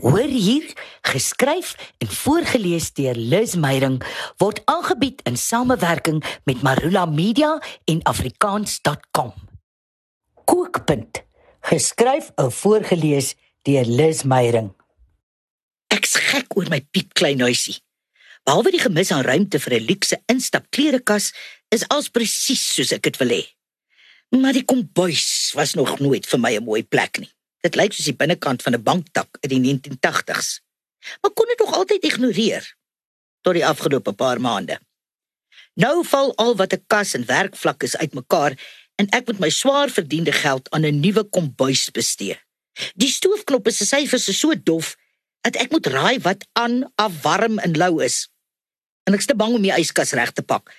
Hoor hier, geskryf en voorgeles deur Liz Meyerink word aangebied in samewerking met Marula Media en afrikaans.com. Kookpunt, geskryf en voorgeles deur Liz Meyerink. Ek's gek oor my piepklein huisie. Behalwe die gemis aan ruimte vir 'n luukse instap klerekas, is alles presies soos ek dit wil hê. Maar die kombuis was nog nooit vir my 'n mooi plek nie. Dit lyk soos die binnekant van 'n banktak in die 1980s. Maar kon dit nog altyd ignoreer tot die afgelope paar maande. Nou val al wat 'n kas en werkvlak is uitmekaar en ek moet my swaar verdiende geld aan 'n nuwe kombuis bestee. Die stoofknoppe se syfers is so dof dat ek moet raai wat aan, af, warm en lou is. En ek's te bang om die yskas reg te pak.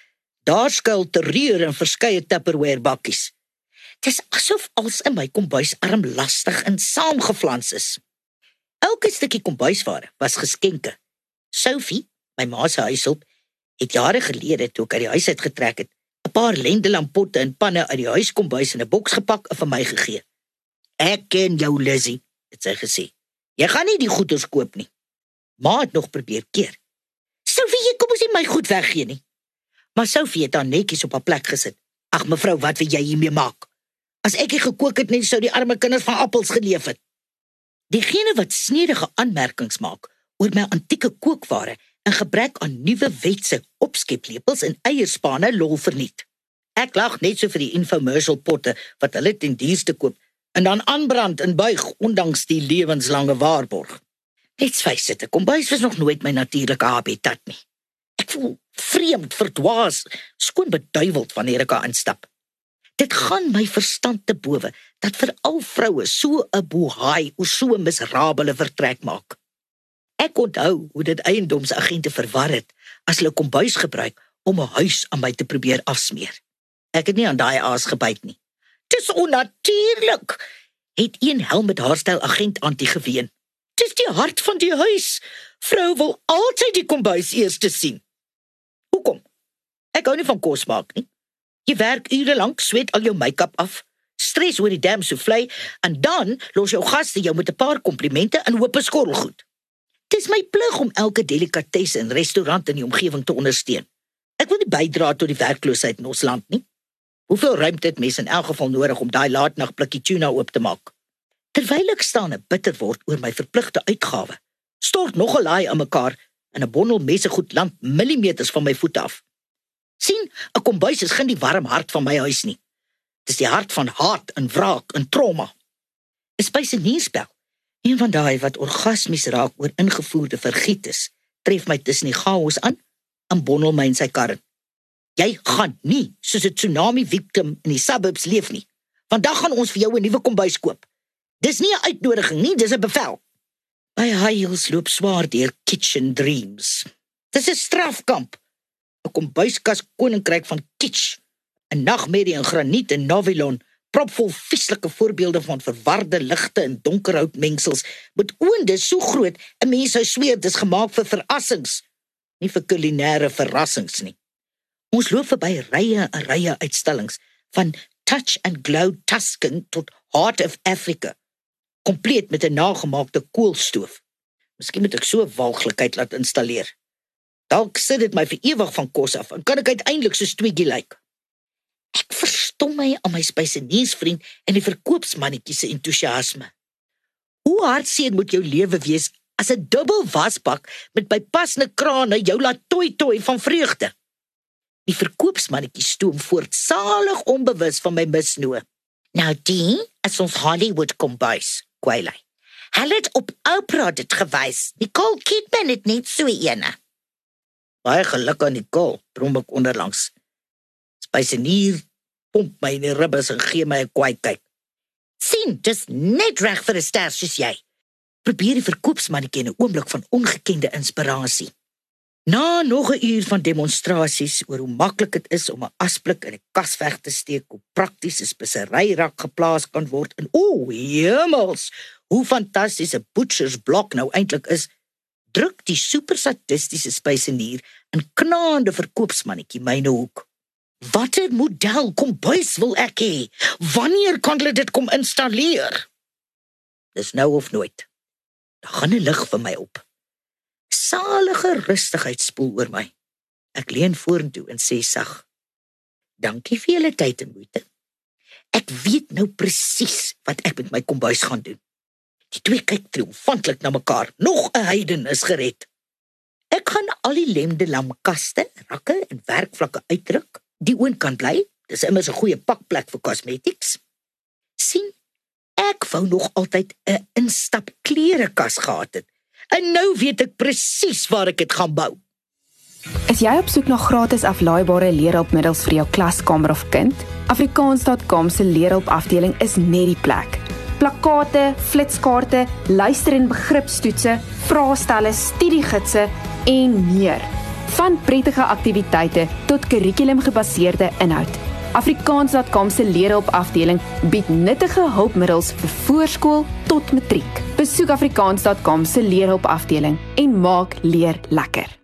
Daar skuil terreur in verskeie Tupperware bakkies. Dis asof alles in my kombuis armlastig en saamgeflans is. Elke stukkie kombuisware was geskenke. Sophie, my ma se huishulp, het jare gelede toe ek uit die huis uit getrek het, 'n paar lendelampotte en panne uit die huiskombuis in 'n boks gepak en vir my gegee. "Ek ken jou, Lizzie," het sy gesê. "Jy gaan nie die goeders koop nie." Ma het nog probeer keer. "Sophie, kom ons nie my goed weggee nie." Maar Sophie het dan netjies op haar plek gesit. "Ag mevrou, wat wil jy hiermee maak?" As ek nie gekook het nie, sou die arme kinders van appels geleef het. Diegene wat snedige aanmerkings maak oor my antieke kookware en gebrek aan nuwe wetse opskeplepels en eierspane lol verniet. Ek lag net so vir die infomercial potte wat hulle ten duurste koop en dan aanbrand en buig ondanks die lewenslange waarborg. Net swys dit, kom bys was nog nooit my natuurlike habitat nie. Ek voel vreemd, verdwaas, skoon beduiweld wanneer ek daar instap. Dit gaan my verstand te bowe dat vir al vroue so 'n bohaai of so 'n miserabele vertrek maak. Ek onthou hoe dit eiendomsagente verwar het as hulle kombuis gebruik om 'n huis aan my te probeer afsmeer. Ek het nie aan daai aas gebyt nie. Dis onnatuurlik. Het een helm met haarstyl agent antie geween. Dis die hart van die huis. Vrou wil altyd die kombuis eers te sien. Hoekom? Ek hou nie van kos maak nie. Jy werk ure lank, sweet al jou make-up af, stres oor die dam soufflé en dan los jou gaste jou met 'n paar komplimente en hoop skorrelgoed. Dis my plig om elke delikatesse in restaurant in die omgewing te ondersteun. Ek wil nie bydra tot die werkloosheid in ons land nie. Hoeveel ruimte het mense in elk geval nodig om daai laatnag blikkie tuna oop te maak? Terwyl ek staan en bitter word oor my verpligte uitgawe, stort nog 'n laai aan mekaar en 'n bondel messe goed land millimeters van my voet af sien, 'n kombuis is geen die warm hart van my huis nie. Dis die hart van haat en wraak en trauma. 'n Spysenierspel. Een van daai wat orgasmies raak oor ingevoerde vergietes, tref my tussen die chaos aan en bondel my in sy kar. Jy gaan nie soos 'n tsunami victim in die suburbs leef nie. Vandag gaan ons vir jou 'n nuwe kombuis koop. Dis nie 'n uitnodiging nie, dis 'n bevel. My heels loop swaar deur kitchen dreams. Dis 'n strafkamp 'n kombuiskas koninkryk van kitsch, 'n nagmerrie in graniet en novilon, propvol vieslike voorbeelde van verwarde ligte en donkerhout mengsels, met oonde so groot 'n mens sou sweer dis gemaak vir verrassings, nie vir kulinaire verrassings nie. Ons loop verby rye en rye uitstallings van touch and glow Tuscan tot Heart of Africa, kompleet met 'n nagemaakte koolstoof. Miskien moet ek so 'n walglikheid laat installeer. Dalk sit dit my vir ewig van kos af en kan ek uiteindelik so tweegie lyk. Ek verstom my aan my spyseniersvriend en die verkoopsmannetjie se entoesiasme. Hoe hartseer moet jou lewe wees as 'n dubbel wasbak met bypassende krane jou laat toi toi van vreugde? Die verkoopsmannetjie stoom voort salig onbewus van my misnoë. Nou die, as ons Hollywood kom bys, kwylei. Hulle het op Oprah dit gewys. Nicole Kidman het net so eene. Baie geluk aan die kol, brom ek onderlangs. Spysenier pomp my in die ribbes en gee my 'n kwaai kyk. Sien, dis net reg vir 'n ster soos jy. Probeer die verkoopsmannetjie 'n oomblik van ongekende inspirasie. Na nog 'n uur van demonstrasies oor hoe maklik dit is om 'n asblik in 'n kas weg te steek, hoe prakties 'n speseryrak geplaas kan word en o, hemels, hoe fantasties 'n butcher's blok nou eintlik is, druk die super sadistiese spysenier in knaande verkoopsmannetjie myne hoek. Watter model kombuis wil ek hê? Wanneer kan hulle dit kom installeer? Dis nou of nooit. Daar gaan 'n lig vir my op. Salige rustigheid spoel oor my. Ek leun vorentoe en sê sag: "Dankie vir julle tyd en moeite. Ek weet nou presies wat ek met my kombuis gaan doen." Die twee kyk triomfantlik na mekaar. Nog 'n heiden is gered. Ek gaan al die lemde lamkaste, rakke en werkvlakke uitdruk. Die oond kan bly. Dis immers 'n goeie pakplek vir cosmetics. sien Ek wou nog altyd 'n instap klerekas gehad het. En nou weet ek presies waar ek dit gaan bou. Is jy op soek na gratis aflaaibare leerhulpmiddels vir jou klaskamer of kind? Afrikaans.com se leerhulpafdeling is net die plek. Plakkate, flitskaarte, luister- en begripstoetse, vraestelle, studiegidse en meer. Van prettige aktiwiteite tot kurrikulumgebaseerde inhoud. Afrikaans.com se leerhulpafdeling bied nuttige hulpmiddels vir voorskool tot matriek. Besoek afrikaans.com se leerhulpafdeling en maak leer lekker.